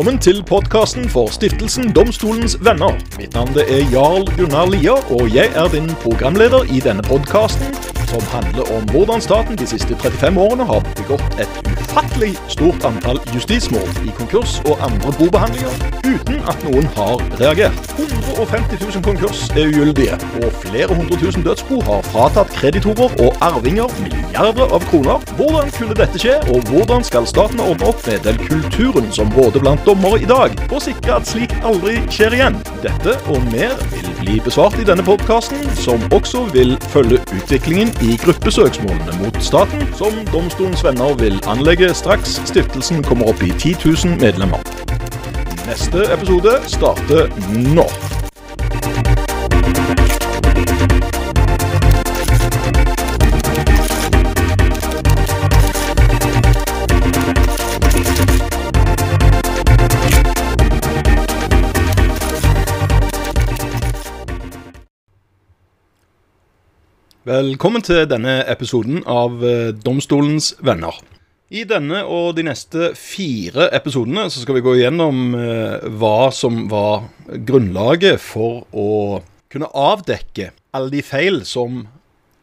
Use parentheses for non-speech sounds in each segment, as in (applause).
Velkommen til podkasten for stiftelsen Domstolens venner. Mitt navn er Jarl Gunnar Lier, og jeg er din programleder i denne podkasten, som handler om hvordan staten de siste 35 årene har begått et ufattelig stort antall justismål i konkurs og andre bobehandlinger, uten at noen har reagert. 150 000 konkurs er ugyldige, og flere hundre tusen dødsbo har fratatt kreditorer og arvinger milliarder av kroner. Hvordan kunne dette skje, og hvordan skal staten ordne opp med den kulturen som råder blant dommere i dag, og sikre at slikt aldri skjer igjen? Dette og mer vil bli besvart i denne podkasten, som også vil følge utviklingen i gruppesøksmålene mot staten, som Domstolens venner vil anlegge straks stiftelsen kommer opp i 10 000 medlemmer. Neste episode starter nå. Velkommen til denne episoden av eh, Domstolens venner. I denne og de neste fire episodene så skal vi gå gjennom eh, hva som var grunnlaget for å kunne avdekke alle de feil som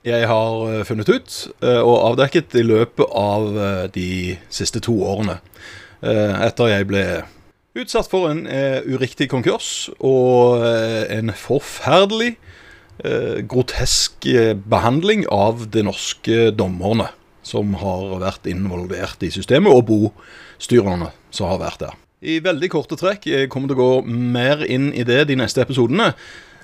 jeg har eh, funnet ut og avdekket i løpet av de siste to årene. Etter jeg ble utsatt for en uriktig konkurs og en forferdelig grotesk eh, behandling av de norske dommerne som har vært involvert i systemet, og bostyrerne som har vært der. I veldig korte trekk, jeg kommer til å gå mer inn i det de neste episodene,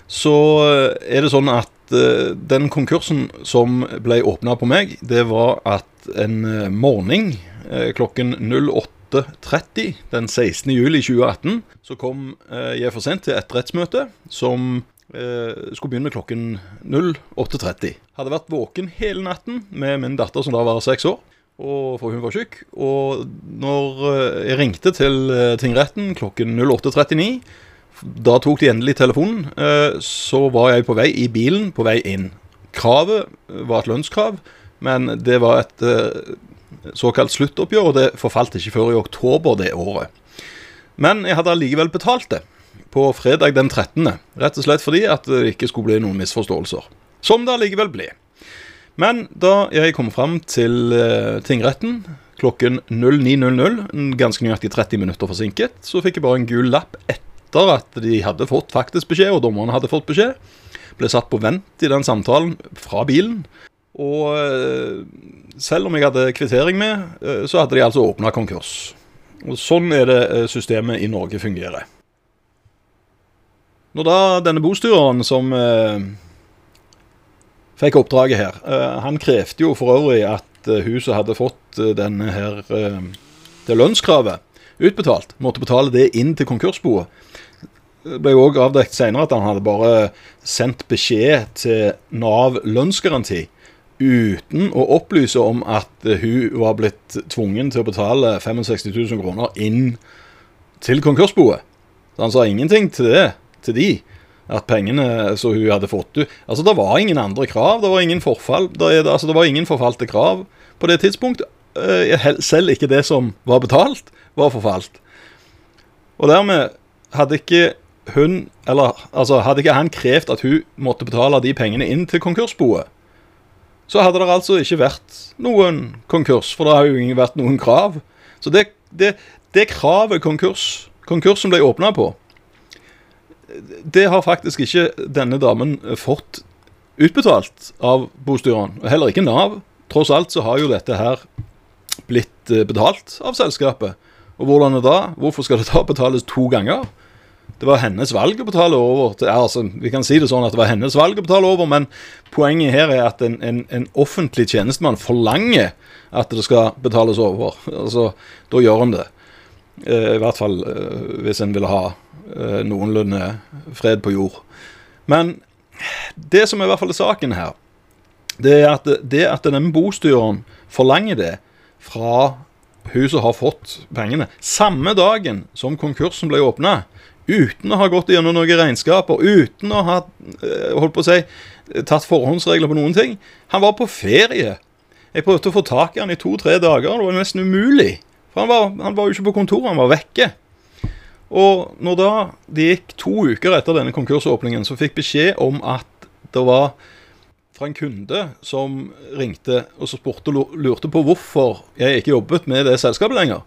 så eh, er det sånn at eh, den konkursen som ble åpna på meg, det var at en eh, morgen eh, klokken 08.30 den 16. juli 2018, så kom eh, jeg for sent til et rettsmøte som eh, skulle begynne med klokken 08.30. Hadde vært våken hele natten med min datter som da var seks år, og for hun var syk. Og når eh, jeg ringte til eh, tingretten klokken 08.39, da tok de endelig telefonen, eh, så var jeg på vei i bilen på vei inn. Kravet var et lønnskrav, men det var et eh, såkalt sluttoppgjør, og det forfalt ikke før i oktober det året. Men jeg hadde allikevel betalt det på fredag den 13., rett og slett fordi at det ikke skulle bli noen misforståelser. Som det allikevel ble. Men da jeg kom fram til eh, tingretten klokken 09.00, ganske nøyaktig 30 minutter forsinket, så fikk jeg bare en gul lapp etter at de hadde fått faktisk beskjed, og dommerne hadde fått beskjed. Ble satt på vent i den samtalen fra bilen. Og eh, selv om jeg hadde kvittering med, eh, så hadde de altså åpna konkurs. Og Sånn er det systemet i Norge fungerer. Når da denne bostyreren som eh, fikk oppdraget her, eh, han krevde jo for øvrig at eh, huset hadde fått eh, denne her eh, det lønnskravet utbetalt. Måtte betale det inn til konkursboet. Det ble jo òg avdekket senere at han hadde bare sendt beskjed til Nav lønnsgaranti uten å opplyse om at hun var blitt tvungen til å betale 65 000 kroner inn til konkursboet. Så han sa ingenting til det, til de, at pengene som hun hadde fått ut Altså, det var ingen andre krav, det var ingen forfall. Det, altså, det var ingen forfalte krav på det tidspunktet. Eh, Selv ikke det som var betalt, var forfalt. Og dermed hadde ikke hun, eller altså, hadde ikke han krevd at hun måtte betale de pengene inn til konkursboet, så hadde det altså ikke vært noen konkurs, for det har jo ikke vært noen krav. Så det, det, det kravet konkurs, konkursen ble åpna på, det har faktisk ikke denne damen fått utbetalt av bostyreren, og heller ikke Nav. Tross alt så har jo dette her blitt eh, betalt av selskapet. Og hvordan det da? Hvorfor skal det da betales to ganger? Det var hennes valg å betale over. Til, altså, vi kan si det sånn at det var hennes valg å betale over, men poenget her er at en, en, en offentlig tjenestemann forlanger at det skal betales over. (laughs) Altså, da gjør en det. Eh, I hvert fall eh, hvis en vil ha eh, noenlunde fred på jord. Men det som er i hvert fall er saken her, det er at, det at denne bostyreren forlanger det fra hun som har fått pengene, samme dagen som konkursen ble åpna, uten å ha gått gjennom noen regnskaper, uten å ha holdt på å si, tatt forhåndsregler på noen ting. Han var på ferie. Jeg prøvde å få tak i han i to-tre dager, det var nesten umulig. For han var, han var jo ikke på kontoret, han var vekke. Og når da det gikk to uker etter denne konkursåpningen, så fikk beskjed om at det var fra en kunde som ringte og så spurte lurte på hvorfor jeg ikke jobbet med det selskapet lenger.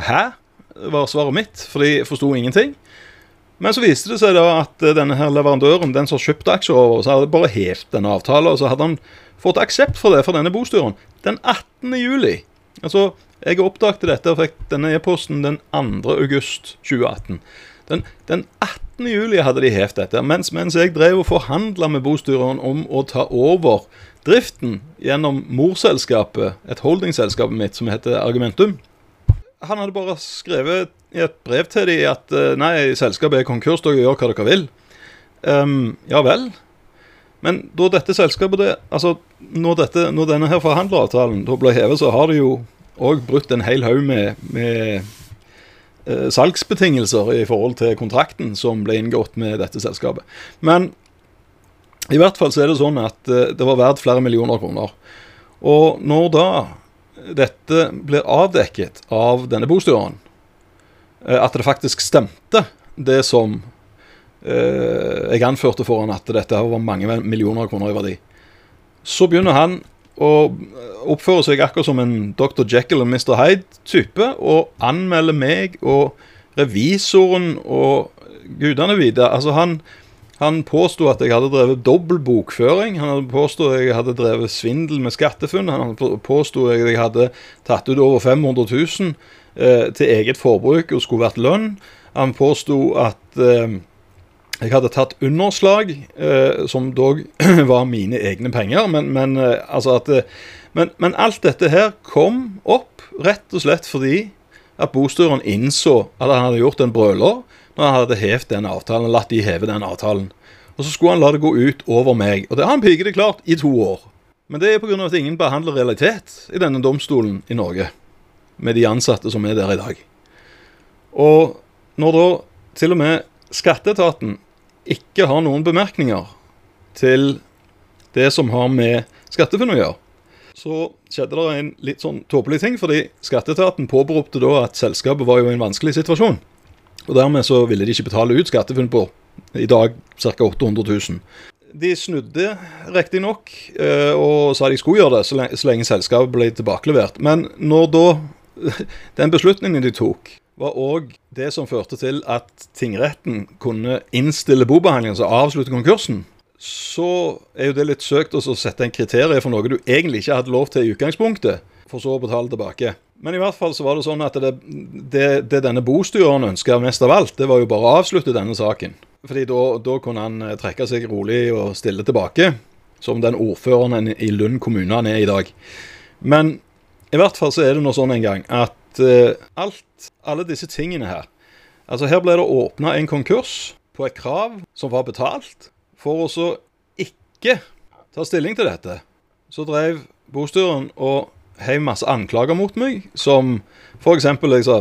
Hæ? var svaret mitt, for de forsto ingenting. Men så viste det seg da at denne her leverandøren, den som kjøpte aksjer over, så hadde bare helt denne avtalen, og så hadde han fått aksept for det fra denne bostyren den 18. juli. Altså, jeg oppdaget dette og fikk denne e-posten den 2. august 2018. Den, den 18. juli hadde de hevet dette, mens, mens jeg drev og forhandla med bostyreren om å ta over driften gjennom morselskapet, et holdingselskap mitt som heter Argumentum. Han hadde bare skrevet i et brev til dem at eh, nei, selskapet er konkurs, dere gjør hva dere vil. Um, ja vel. Men da dette selskapet det, altså, når, dette, når denne her forhandleravtalen da ble hevet, så har de jo òg brutt en hel haug med, med eh, salgsbetingelser i forhold til kontrakten som ble inngått med dette selskapet. Men i hvert fall så er det sånn at eh, det var verdt flere millioner kroner. Og når da dette blir avdekket av denne bostyreren, eh, at det faktisk stemte, det som eh, jeg anførte foran at dette var mange millioner kroner i verdi, så begynner han og oppfører seg akkurat som en Dr. Jekyll og Mr. Hyde-type, og anmelder meg og revisoren og gudene vite. Altså, han, han påsto at jeg hadde drevet dobbel bokføring. Han påsto jeg hadde drevet svindel med skattefunn. Han påsto at jeg hadde tatt ut over 500 000 eh, til eget forbruk og skulle vært lønn. Han påsto at eh, jeg hadde tatt underslag, eh, som dog (clears throat) var mine egne penger. Men, men, eh, altså at, eh, men, men, alt dette her kom opp rett og slett fordi at bostyreren innså at han hadde gjort en brøler når han hadde hevet den avtalen, latt de heve den avtalen. Og så skulle han la det gå ut over meg. Og det har han det klart i to år. Men det er pga. at ingen behandler realitet i denne domstolen i Norge. Med de ansatte som er der i dag. Og når da til og med Skatteetaten ikke har noen bemerkninger til det som har med SkatteFUNN å gjøre, så skjedde det en litt sånn tåpelig ting. Fordi skatteetaten påberopte da at selskapet var jo i en vanskelig situasjon. Og dermed så ville de ikke betale ut SkatteFUNN på i dag ca. 800 000. De snudde riktignok eh, og sa de skulle gjøre det så lenge selskapet ble tilbakelevert. Men når da (laughs) den beslutningen de tok, var òg det som førte til at tingretten kunne innstille bobehandlingen, altså avslutte konkursen, så er jo det litt søkt å sette en kriterium for noe du egentlig ikke hadde lov til i utgangspunktet, for så å betale tilbake. Men i hvert fall så var det sånn at det, det, det denne bostyreren ønska mest av alt, det var jo bare å avslutte denne saken. Fordi da, da kunne han eh, trekke seg rolig og stille tilbake, som den ordføreren i Lund kommune han er i dag. Men i hvert fall så er det nå sånn en gang at uh, alt, alle disse tingene her Altså Her ble det åpna en konkurs på et krav som var betalt, for å så ikke ta stilling til dette. Så drev bostyren og heiv masse anklager mot meg, som f.eks. jeg sa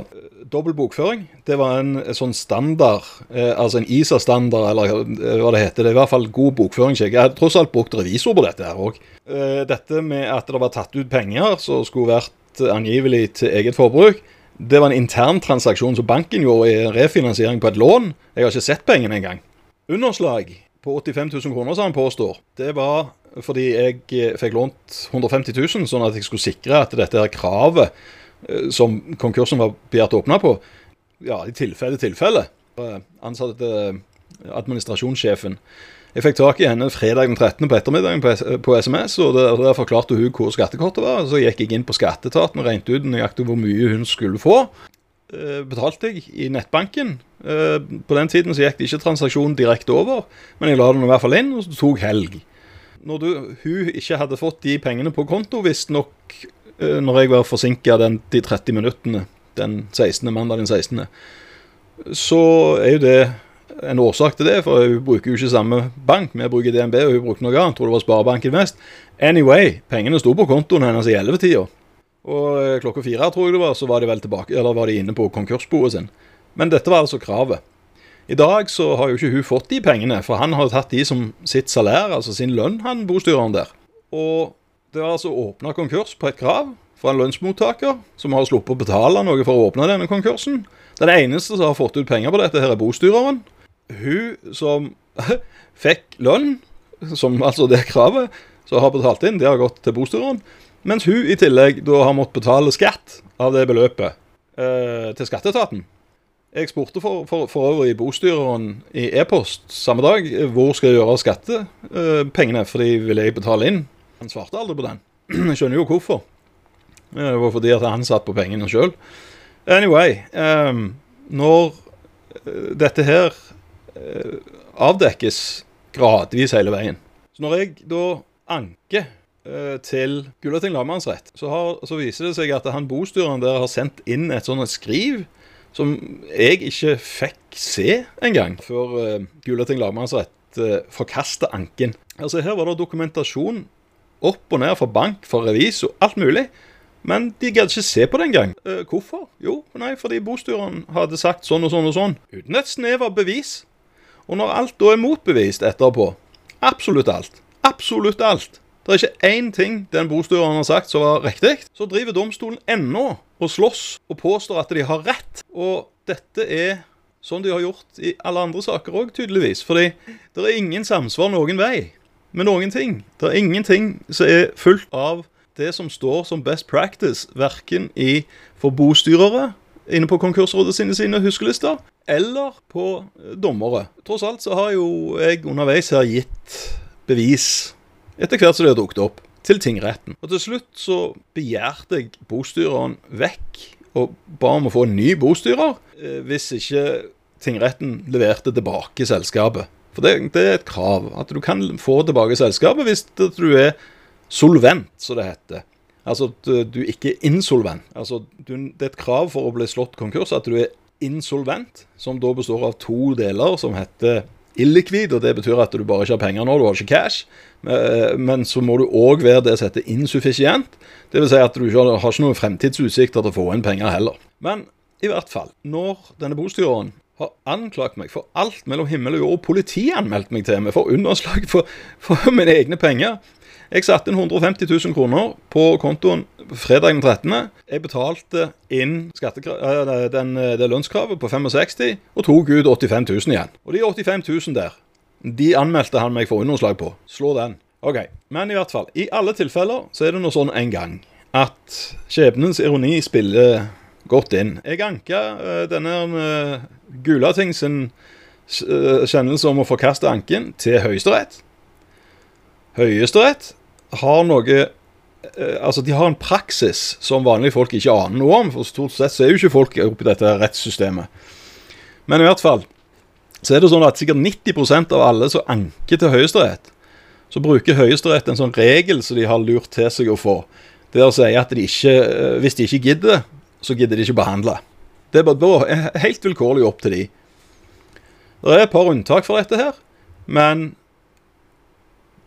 dobbel bokføring. Det var en sånn standard, eh, altså en ISA-standard, eller eh, hva det heter. Det er i hvert fall god bokføring. Jeg har tross alt brukt revisor på dette her òg. Eh, dette med at det var tatt ut penger som skulle vært angivelig til eget forbruk. Det var en intern transaksjon som banken gjorde i refinansiering på et lån. Jeg har ikke sett pengene engang. Underslag på 85 000 kroner, som han påstår, det var fordi jeg eh, fikk lånt 150 000, sånn at jeg skulle sikre at dette her kravet eh, som konkursen var begjært åpna på, ja, i tilfelle tilfelle. Ansatte administrasjonssjefen jeg fikk tak i henne fredag den 13. på ettermiddagen på, SMS, og der, der, forklarte hun hvor skattekortet var. Så gikk jeg inn på skatteetaten og regnet ut nøyaktig hvor mye hun skulle få. Eh, betalte jeg i nettbanken. Eh, på den tiden så gikk det ikke transaksjonen direkte over, men jeg la den i hvert fall inn, og så tok helg. Når du, hun ikke hadde fått de pengene på konto, visstnok eh, når jeg var forsinka de 30 minuttene den 16., mandag den 16., så er jo det en årsak til det, for hun bruker jo ikke samme bank. Vi bruker DNB, og hun bruker noe annet. Tror det var Sparebanken Vest. Anyway, pengene sto på kontoen hennes i ellevetida. Og eh, klokka fire, tror jeg det var, så var de vel tilbake, eller var de inne på konkursboet sin. Men dette var altså kravet. I dag så har jo ikke hun fått de pengene, for han har tatt de som sitt salær, altså sin lønn, han bostyreren der. Og det var altså åpna konkurs på et krav fra en lønnsmottaker som har sluppet å betale noe for å åpne denne konkursen. Den eneste som har fått ut penger på dette, her er bostyreren. Hun som (laughs) fikk lønn, som altså det kravet, som har betalt inn, det har gått til bostyreren. Mens hun i tillegg da har måttet betale skatt av det beløpet eh, til skatteetaten. Jeg spurte for, for, for øvrig bostyreren i e-post samme dag hvor skal jeg gjøre av skattepengene, eh, for de ville jeg betale inn. Han svarte aldri på den. (clears throat) Jeg skjønner jo hvorfor. Det var fordi at han satt på pengene sjøl. Anyway, eh, når uh, dette her avdekkes gradvis hele veien Så når jeg da anker uh, til Gulating lagmannsrett, så, så, viser det seg at han bostyreren der har sendt inn et sånt skriv som jeg ikke fikk se engang før uh, Gulating lagmannsrett uh, anken. Altså Her var det dokumentasjon opp og ned for bank, for revisor, alt mulig. Men de gadd ikke se på det engang. Uh, hvorfor? Jo, nei, fordi bostyreren hadde sagt sånn og sånn og sånn. Uten et snev av bevis. Og når alt da er motbevist etterpå, absolutt alt, absolutt alt Det er ikke én ting den bostyreren har sagt som var riktig. Så driver domstolen ennå og slåss og påstår at de har rett. Og dette er sånn de har gjort i alle andre saker òg, tydeligvis. Fordi det er ingen samsvar noen vei med noen ting. Det er ingenting som er fullt av det som står som best practice, verken i for bostyrere inne på konkursrådet sine, sine huskelister, eller på eh, dommere. Tross alt så har jo jeg underveis her gitt bevis, etter hvert som det har dukket opp, til tingretten. Og til slutt så begjærte jeg bostyreren vekk, og ba om å få en ny bostyrer, eh, hvis ikke tingretten leverte tilbake selskapet. For det, det er et krav, at du kan få tilbake selskapet hvis du er solvent, som det heter. Altså at du ikke er insolvent. Altså, du, det er et krav for å bli slått konkurs at du er insolvent, som da består av to deler, som heter illikvid, og det betyr at du bare ikke har penger nå, du har ikke cash. Eh, men så må du òg være det som heter insuffisient. Dvs. Si at du ikke har, har ikke noen fremtidsutsikter til å få inn penger heller. Men i hvert fall, når denne bostyreren har anklagt meg for alt mellom himmel og jord, og politianmeldt meg til meg for underslag for, for mine egne penger, jeg satte inn 150 000 kroner på kontoen fredag den 13. Jeg betalte inn eh, den, eh, det lønnskravet på 65 og tok ut 85 000 igjen. Og de 85 000 der, de anmeldte han meg for underslag på. Slå den. OK. Men i hvert fall, i alle tilfeller så er det nå sånn en gang at skjebnens ironi spiller godt inn. Jeg anka uh, denne uh, Gulating sin uh, kjennelse om å forkaste anken til Høyesterett. Høyesterett har noe eh, Altså, de har en praksis som vanlige folk ikke aner noe om. For stort sett så er jo ikke folk oppi dette rettssystemet. Men i hvert fall så er det sånn at sikkert 90% av alle som anker til Høyesterett, så bruker Høyesterett en sånn regel som de har lurt til seg å få. Det å si at de ikke, eh, hvis de ikke gidder, så gidder de ikke behandle. Det er bare helt vilkårlig opp til de. Det er et par unntak for dette her, men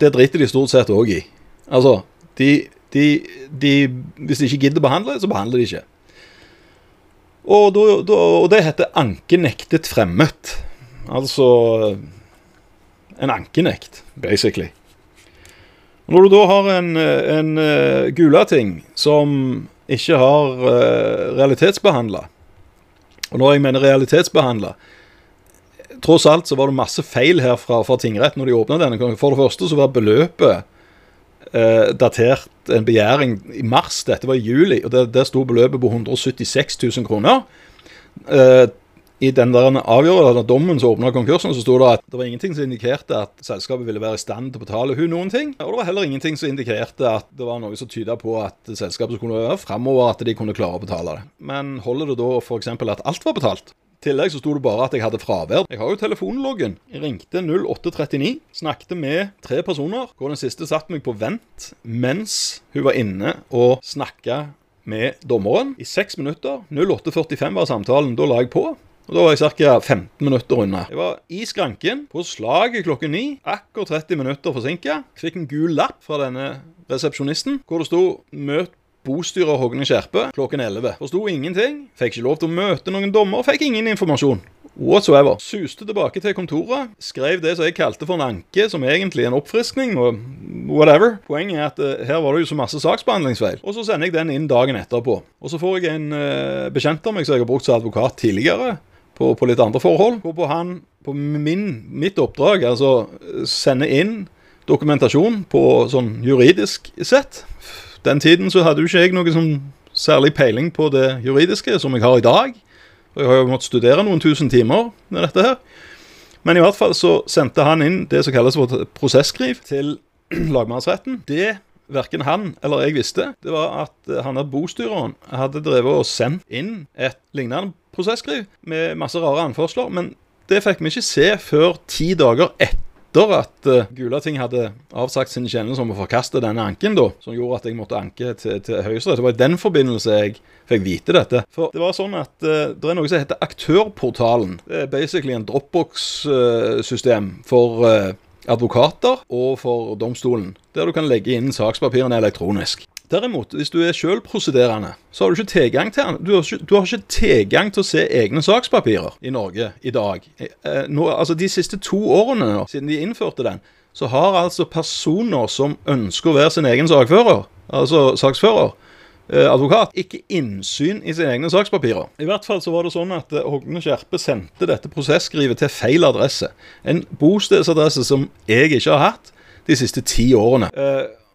det driter de stort sett òg i. Altså, de, de, de, Hvis de ikke gidder å behandle, så behandler de ikke. Og, da, da, og det heter ankenektet fremmet. Altså en ankenekt, basically. Når du da har en, en uh, Gulating som ikke har uh, eh, realitetsbehandla, og når jeg mener realitetsbehandla Tross alt så var det masse feil her fra, fra tingretten når de åpna denne. For det første så var beløpet eh, datert en begjæring i mars. Dette var i juli, og der, der sto beløpet på 176 000 kroner. Eh, I den der avgjørelsen, dommen som åpna konkursen, så sto det at det var ingenting som indikerte at selskapet ville være i stand til å betale hun noen ting. Og det var heller ingenting som indikerte at det var noe som tyda på at selskapet skulle være framover, at de kunne klare å betale det. Men holder det da f.eks. at alt var betalt? Tillegg så sto det bare at jeg hadde fravær. Jeg har jo telefonloggen. Jeg ringte 0839, snakket med tre personer, hvor den siste satte meg på vent mens hun var inne og snakka med dommeren i seks minutter. 08.45 var samtalen. Da la jeg på. Og Da var jeg ca. 15 minutter unna. Jeg var i skranken på slaget klokken ni. Akkurat 30 minutter forsinka. Fikk en gul lapp fra denne resepsjonisten hvor det sto 'Møt bostyrer Hogne Skjerpe klokken 11. Forsto ingenting. Fikk ikke lov til å møte noen dommer. Fikk ingen informasjon. Whatsoever. Suste tilbake til kontoret. Skrev det som jeg kalte for en anke, som egentlig er en oppfriskning. Og whatever. Poenget er at uh, her var det jo så masse saksbehandlingsfeil. Og så sender jeg den inn dagen etterpå. Og så får jeg en uh, bekjent av meg som jeg har brukt som advokat tidligere, på, på litt andre forhold. Hvorpå han på min, mitt oppdrag altså sender inn dokumentasjon på sånn juridisk sett. Den tiden så hadde jo ikke jeg noe sånn særlig peiling på det juridiske som jeg har i dag. Og jeg har jo måttet studere noen tusen timer med dette her. Men i hvert fall så sendte han inn det som kalles for prosesskriv til (clears throat) lagmannsretten. Det verken han eller jeg visste, det var at han der bostyreren hadde drevet og sendt inn et lignende prosesskriv med masse rare anførsler. Men det fikk vi ikke se før ti dager etter etter at uh, Gulating hadde avsagt sin kjennelse om å forkaste denne anken, da, som gjorde at jeg måtte anke til, til Høyesterett. Det var i den forbindelse jeg fikk vite dette. For det var sånn at uh, det er noe som heter Aktørportalen. Det er basically en Dropbox-system for uh, advokater og for domstolen, der du kan legge inn sakspapirene elektronisk. Derimot, hvis du er sjølprosederende, så har du ikke tilgang til. Du har ikke, du har ikke tilgang til å se egne sakspapirer i Norge i dag. Eh, nå, altså De siste to årene siden de innførte den, så har altså personer som ønsker å være sin egen sakfører, altså saksfører, eh, advokat, ikke innsyn i sine egne sakspapirer. I hvert fall så var det sånn at eh, Hogne Skjerpe sendte dette prosesskrivet til feil adresse. En bostedsadresse som jeg ikke har hatt de siste ti årene.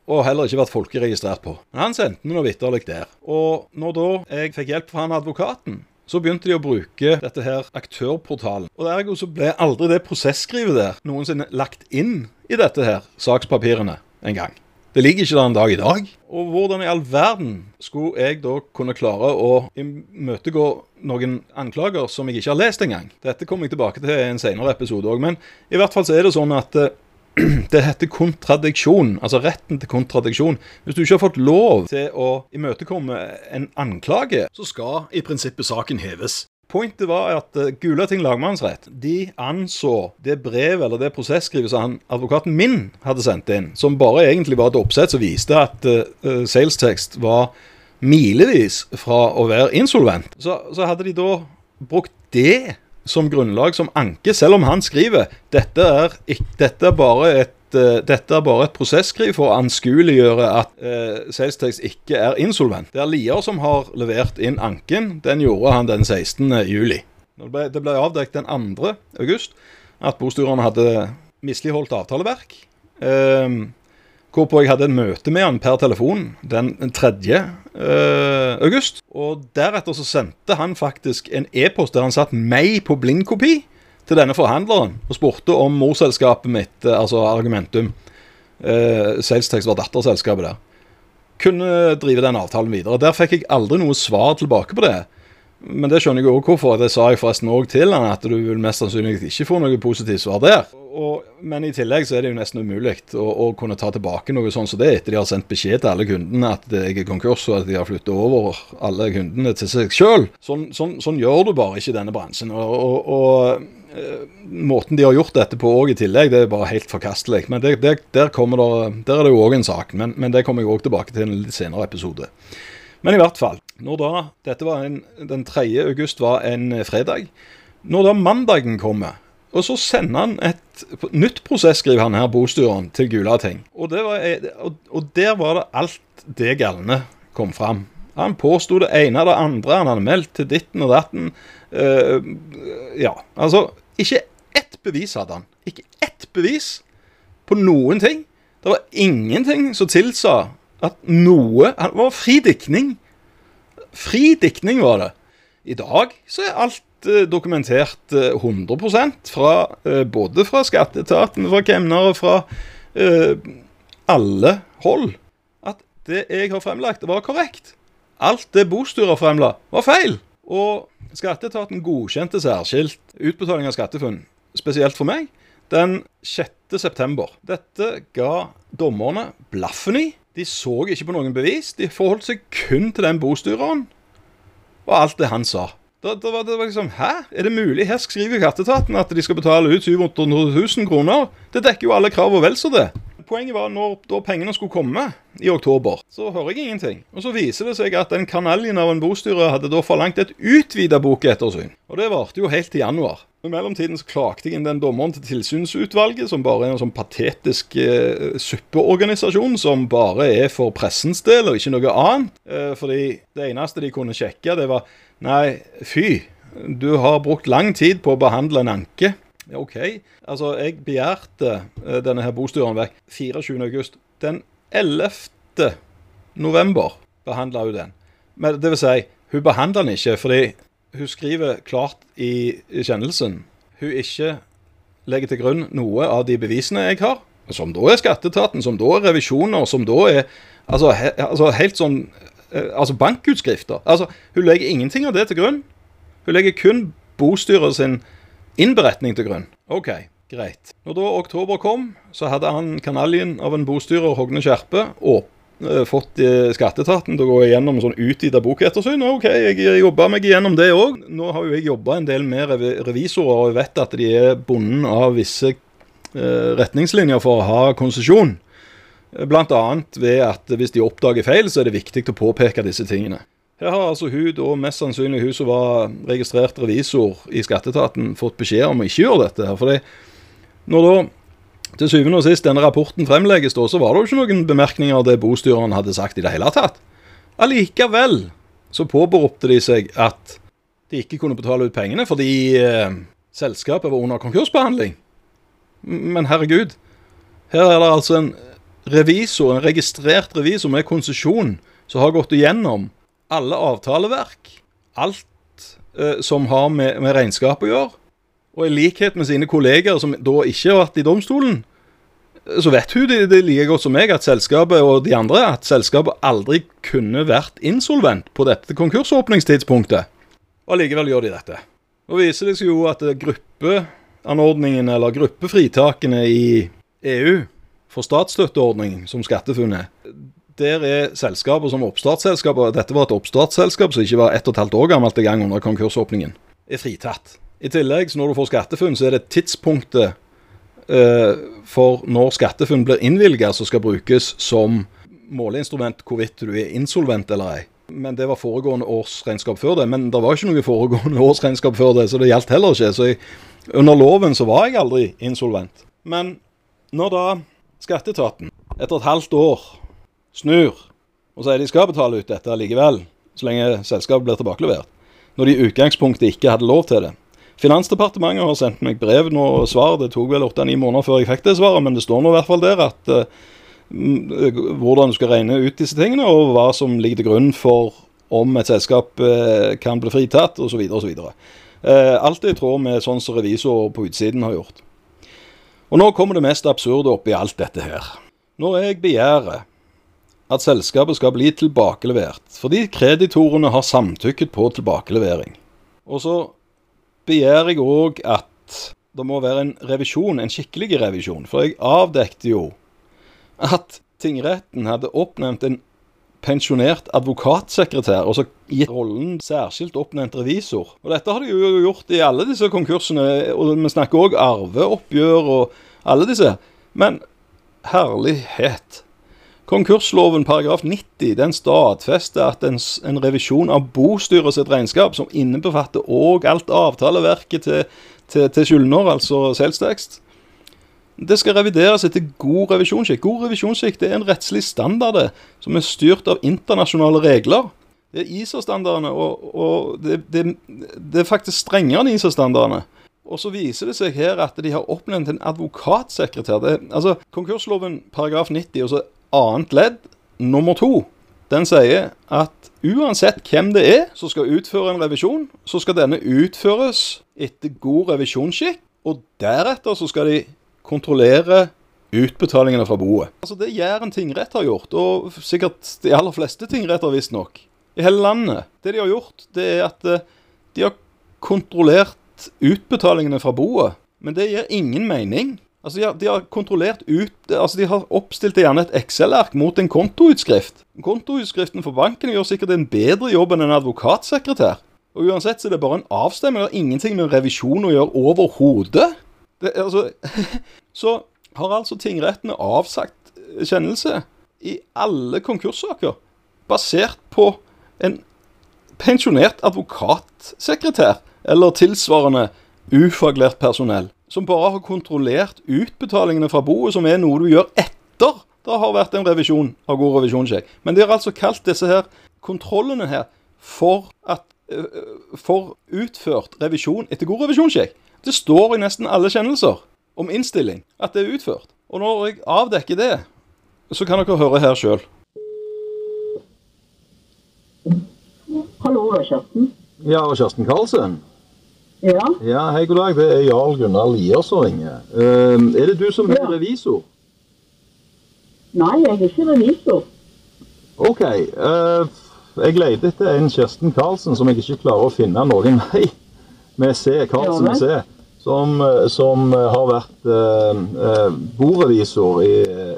Og heller ikke vært folkeregistrert på. Men han sendte noe vitterlig der. Og når da jeg fikk hjelp fra han advokaten, så begynte de å bruke dette her aktørportalen. Og Ergo så ble aldri det prosesskrivet der noensinne lagt inn i dette her sakspapirene en gang. Det ligger ikke der en dag i dag. Og hvordan i all verden skulle jeg da kunne klare å imøtegå noen anklager som jeg ikke har lest engang? Dette kommer jeg tilbake til i en senere episode òg. Men i hvert fall så er det sånn at eh, (clears throat) det heter kontradiksjon, altså retten til kontradiksjon. Hvis du ikke har fått lov til å imøtekomme en anklage, så skal i prinsippet saken heves. Pointet var at uh, Gulating lagmannsrett de anså det brevet eller det prosesskrivet som advokaten min hadde sendt inn, som bare egentlig var et oppsett som viste at uh, uh salestekst var milevis fra å være insolvent, så, så hadde de da brukt det som grunnlag som anke, selv om han skriver dette er, dette er bare et uh, dette er bare et prosesskriv for å anskueliggjøre at eh, Salestex ikke er insolvent. Det er Lier som har levert inn anken. Den gjorde han den 16. juli. Det ble, det avdekket den 2. august at bostyrerne hadde misligholdt avtaleverk. Um, Hvorpå jeg hadde en møte med han per telefon den 3. Uh, august. Og deretter så sendte han faktisk en e-post der han satt meg på blindkopi til denne forhandleren og spurte om morselskapet mitt, eh, altså Argumentum, uh, Salestex var datterselskapet der, kunne drive den avtalen videre. Der fikk jeg aldri noe svar tilbake på det. Men det skjønner jeg òg hvorfor. Det sa jeg forresten òg til han, at du vil mest sannsynlig ikke få noe positivt svar der. Og, men i tillegg så er det jo nesten umulig å, å, kunne ta tilbake noe sånn som det etter de har sendt beskjed til alle kundene at jeg er konkurs og at de har flyttet over alle kundene til seg sjøl. Sånn, sånn, sånn, gjør du bare ikke i denne bransjen. og, og, og eh, Måten de har gjort dette på òg i tillegg, det er bare helt forkastelig. Men det, det, der, der, er det jo òg en sak. Men, men det kommer jeg òg tilbake til i en litt senere episode. Men i hvert fall, når da Dette var en, den 3. august var en eh, fredag. Når da mandagen kommer, og så sender han et nytt prosesskriv, han her bostyren, til Gulating. Og, var, og, og der var det alt det galne kom fram. Han påsto det ene og det andre. Han hadde meldt til ditten og datten. Uh, ja, altså Ikke ett bevis hadde han. Ikke ett bevis på noen ting. Det var ingenting som tilsa at noe Det var fri diktning. Fri diktning var det. I dag så er alt uh, dokumentert uh, 100 fra, uh, både fra skatteetaten, fra kemnere, fra alle hold. At det jeg har fremlagt, var korrekt. Alt det bostyret fremla, var feil. Og skatteetaten godkjente særskilt utbetaling av SkatteFUNN, spesielt for meg, den 6. september. Dette ga dommerne blaffen i. De så ikke på noen bevis. De forholdt seg kun til den bostyreren og alt det han sa. Da, da var det liksom Hæ? Er det mulig? Her skriver Katteetaten at de skal betale ut 700 000 kroner. Det dekker jo alle krav og vel så det. Poenget var når da pengene skulle komme i oktober, så hører jeg ingenting. Og så viser det seg at den kanaljen av en bostyrer hadde da forlangt et utvida bokettersyn. Og det varte jo helt til januar. I mellomtiden så klagde jeg inn den dommeren til tilsynsutvalget, som bare er en sånn patetisk eh, suppeorganisasjon som bare er for pressens del og ikke noe annet. Eh, fordi det eneste de kunne sjekke, det var Nei, fy. Du har brukt lang tid på å behandle en anke. OK. Altså, jeg begjærte uh, denne her bostyren vekk 24.8. Den 11. november behandla hun den. Men det vil si, hun behandla den ikke fordi hun skriver klart i kjennelsen hun ikke legger til grunn noe av de bevisene jeg har, som da er skatteetaten, som da er revisjoner, som da er altså, he, altså helt sånn eh, Altså bankutskrifter. Altså, hun legger ingenting av det til grunn. Hun legger kun bostyret sin innberetning til grunn. OK, greit. Når da oktober kom, så hadde han kanaljen av en bostyrer, Hogne Skjerpe, og, Eh, fått eh, skatteetaten til å gå igjennom sånn utvida bokettersyn. OK, jeg jobba meg igjennom det òg. Nå har jo jeg jobba en del med revisorer, og jeg vet at de er bonden av visse eh, retningslinjer for å ha konsesjon. Bl.a. ved at hvis de oppdager feil, så er det viktig å påpeke disse tingene. Her har altså hun, og mest sannsynlig hun som var registrert revisor i skatteetaten, fått beskjed om å ikke gjøre dette. her, fordi når da til syvende og sist denne rapporten fremlegges, da, så var det jo ikke noen bemerkninger av det bostyreren hadde sagt i det hele tatt. Allikevel så påberopte de seg at de ikke kunne betale ut pengene fordi eh, selskapet var under konkursbehandling. Men herregud, her er det altså en revisor, en registrert revisor med konsesjon, som har gått igjennom alle avtaleverk, alt eh, som har med, med regnskap å gjøre. Og i likhet med sine kolleger som da ikke har vært i domstolen, så vet hun det, det like godt som meg at selskapet og de andre at selskapet aldri kunne vært insolvent på dette konkursåpningstidspunktet. Og allikevel gjør de dette. Nå viser det seg jo at gruppeanordningen, eller gruppefritakene i EU for statsstøtteordning som SkatteFUNN er, der er selskaper som oppstartsselskaper Dette var et oppstartsselskap som ikke var ett og et halvt år gammelt en gang under konkursåpningen. Er fritatt. I tillegg, når du får SkatteFUNN, så er det tidspunktet eh, for når SkatteFUNN blir innvilga, som skal brukes som måleinstrument hvorvidt du er insolvent eller ei. Men det var foregående årsregnskap før det. Men det var ikke noe foregående (laughs) årsregnskap før det, så det gjaldt heller ikke. Så jeg, under loven så var jeg aldri insolvent. Men når da skatteetaten etter et halvt år snur og sier de skal betale ut dette likevel, så lenge selskapet blir tilbakelevert, når de i utgangspunktet ikke hadde lov til det, Finansdepartementet har sendt meg brev nå og svar. Det tok vel åtte-ni måneder før jeg fikk det svaret, men det står nå i hvert fall der at uh, hvordan du skal regne ut disse tingene, og hva som ligger til grunn for om et selskap uh, kan bli fritatt, osv. osv. Uh, alt er i tråd med sånn som revisor på utsiden har gjort. Og nå kommer det mest absurde oppi alt dette her. Når jeg begjærer at selskapet skal bli tilbakelevert fordi kreditorene har samtykket på tilbakelevering, og så begjærer jeg òg at det må være en revisjon, en skikkelig revisjon. For jeg avdekte jo at tingretten hadde oppnevnt en pensjonert advokatsekretær, og så gitt rollen særskilt oppnevnt revisor. Og Dette har de jo gjort i alle disse konkursene, og vi snakker òg arveoppgjør og alle disse. Men herlighet. Konkursloven paragraf 90 den stadfester at en, en revisjon av bostyret sitt regnskap, som innebefatter òg alt avtaleverket til, til, til skyldner, altså selvstekst, det skal revideres etter god revisjonsskikk. God revisjonsskikk er en rettslig standard som er styrt av internasjonale regler. Det er ISA-standardene, og, og det, det, det, er faktisk strengere enn ISA-standardene. Og så viser det seg her at de har oppnevnt en advokatsekretær. Det, altså, Konkursloven paragraf 90, og så annet ledd nummer to, den sier at uansett hvem det er som skal utføre en revisjon, så skal denne utføres etter god revisjonsskikk, og deretter så skal de kontrollere utbetalingene fra boet. Altså Det Jæren tingrett har gjort, og sikkert de aller fleste tingretter visstnok, i hele landet, det de har gjort, det er at eh, de har kontrollert utbetalingene fra boet. Men det gir ingen mening. Altså de har, de har, kontrollert ut Altså de har oppstilt gjerne et Excel-ark mot en kontoutskrift. Kontoutskriften for banken gjør sikkert en bedre jobb enn en advokatsekretær. Og uansett så er det bare en avstemning. Det har ingenting med revisjon å gjøre overhodet. Altså, (laughs) så har altså tingrettene avsagt kjennelse i alle konkurssaker basert på en pensjonert advokatsekretær eller tilsvarende ufaglært personell, som bare har kontrollert utbetalingene fra boet, som er noe du gjør etter det har vært en revisjon av god revisjonssjekk. Men de har altså kalt disse her kontrollene her for, at, uh, for utført revisjon etter god revisjonssjekk. Det står i nesten alle kjennelser om innstilling at det er utført. Og når jeg avdekker det, så kan dere høre her sjøl. Hallo, er Kjersten. Ja, Kjersten Karlsen? Ja, Ja, hei, god dag. Det er Jarl Gunnar Lier som ringer. Uh, er det du som er Ja. revisor? nei, jeg er ikke revisor. OK. Uh, jeg leter etter en Kjersten Karlsen som jeg ikke klarer å finne noen vei med C. Karlsen med C. Som, eh, som eh, har vært uh, borevisor i,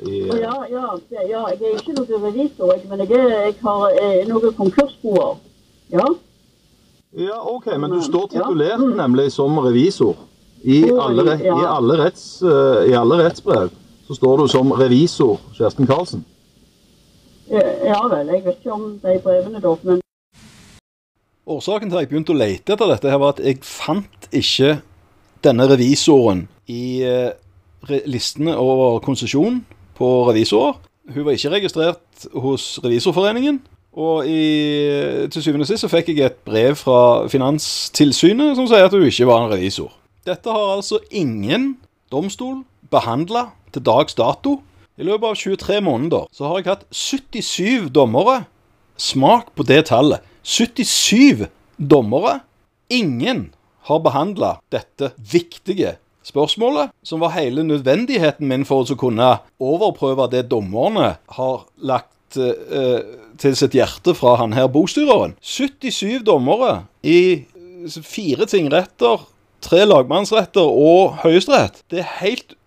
i Ja, ja, ja, jeg er ikke noen revisor, men jeg, er, jeg har noen konkursboer. Ja, Ja, OK, men du står Ja. titulert nemlig som revisor. I alle, i alle, retts, eh, I alle rettsbrev så står du som revisor Kjersten Karlsen. Ja vel, jeg vet ikke om de brevene da, men Årsaken til at jeg begynte å lete etter dette, her var at jeg fant ikke denne revisoren i eh, listene over konsesjon på revisorer. Hun var ikke registrert hos Revisorforeningen. Og i, til syvende og sist så fikk jeg et brev fra Finanstilsynet som sier at hun ikke var en revisor. Dette har altså ingen domstol behandla til dags dato. I løpet av 23 måneder så har jeg hatt 77 dommere. Smak på det tallet. 77 dommere. Ingen har behandla dette viktige spørsmålet, som var hele nødvendigheten min for å kunne overprøve det dommerne har lagt eh, til sitt hjerte fra han her bostyreren. 77 dommere i eh, fire tingretter, tre lagmannsretter og Høyesterett. Det er helt,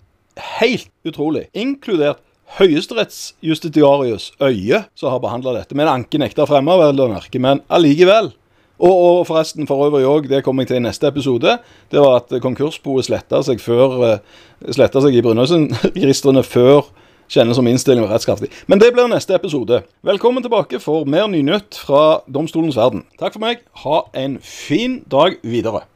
helt utrolig. Inkludert høyesterettsjustitiarius Øye, som har behandla dette. Med en nekta fremma, vel å merke, men allikevel. Og, og forresten, for øvrig òg, det kommer jeg til i neste episode, det var at konkursboet sletta seg før eh, Sletta seg i Brønnøysundregistrene før kjennelse som innstilling var rettskraftig. Men det blir neste episode. Velkommen tilbake for mer nynytt fra domstolens verden. Takk for meg. Ha en fin dag videre.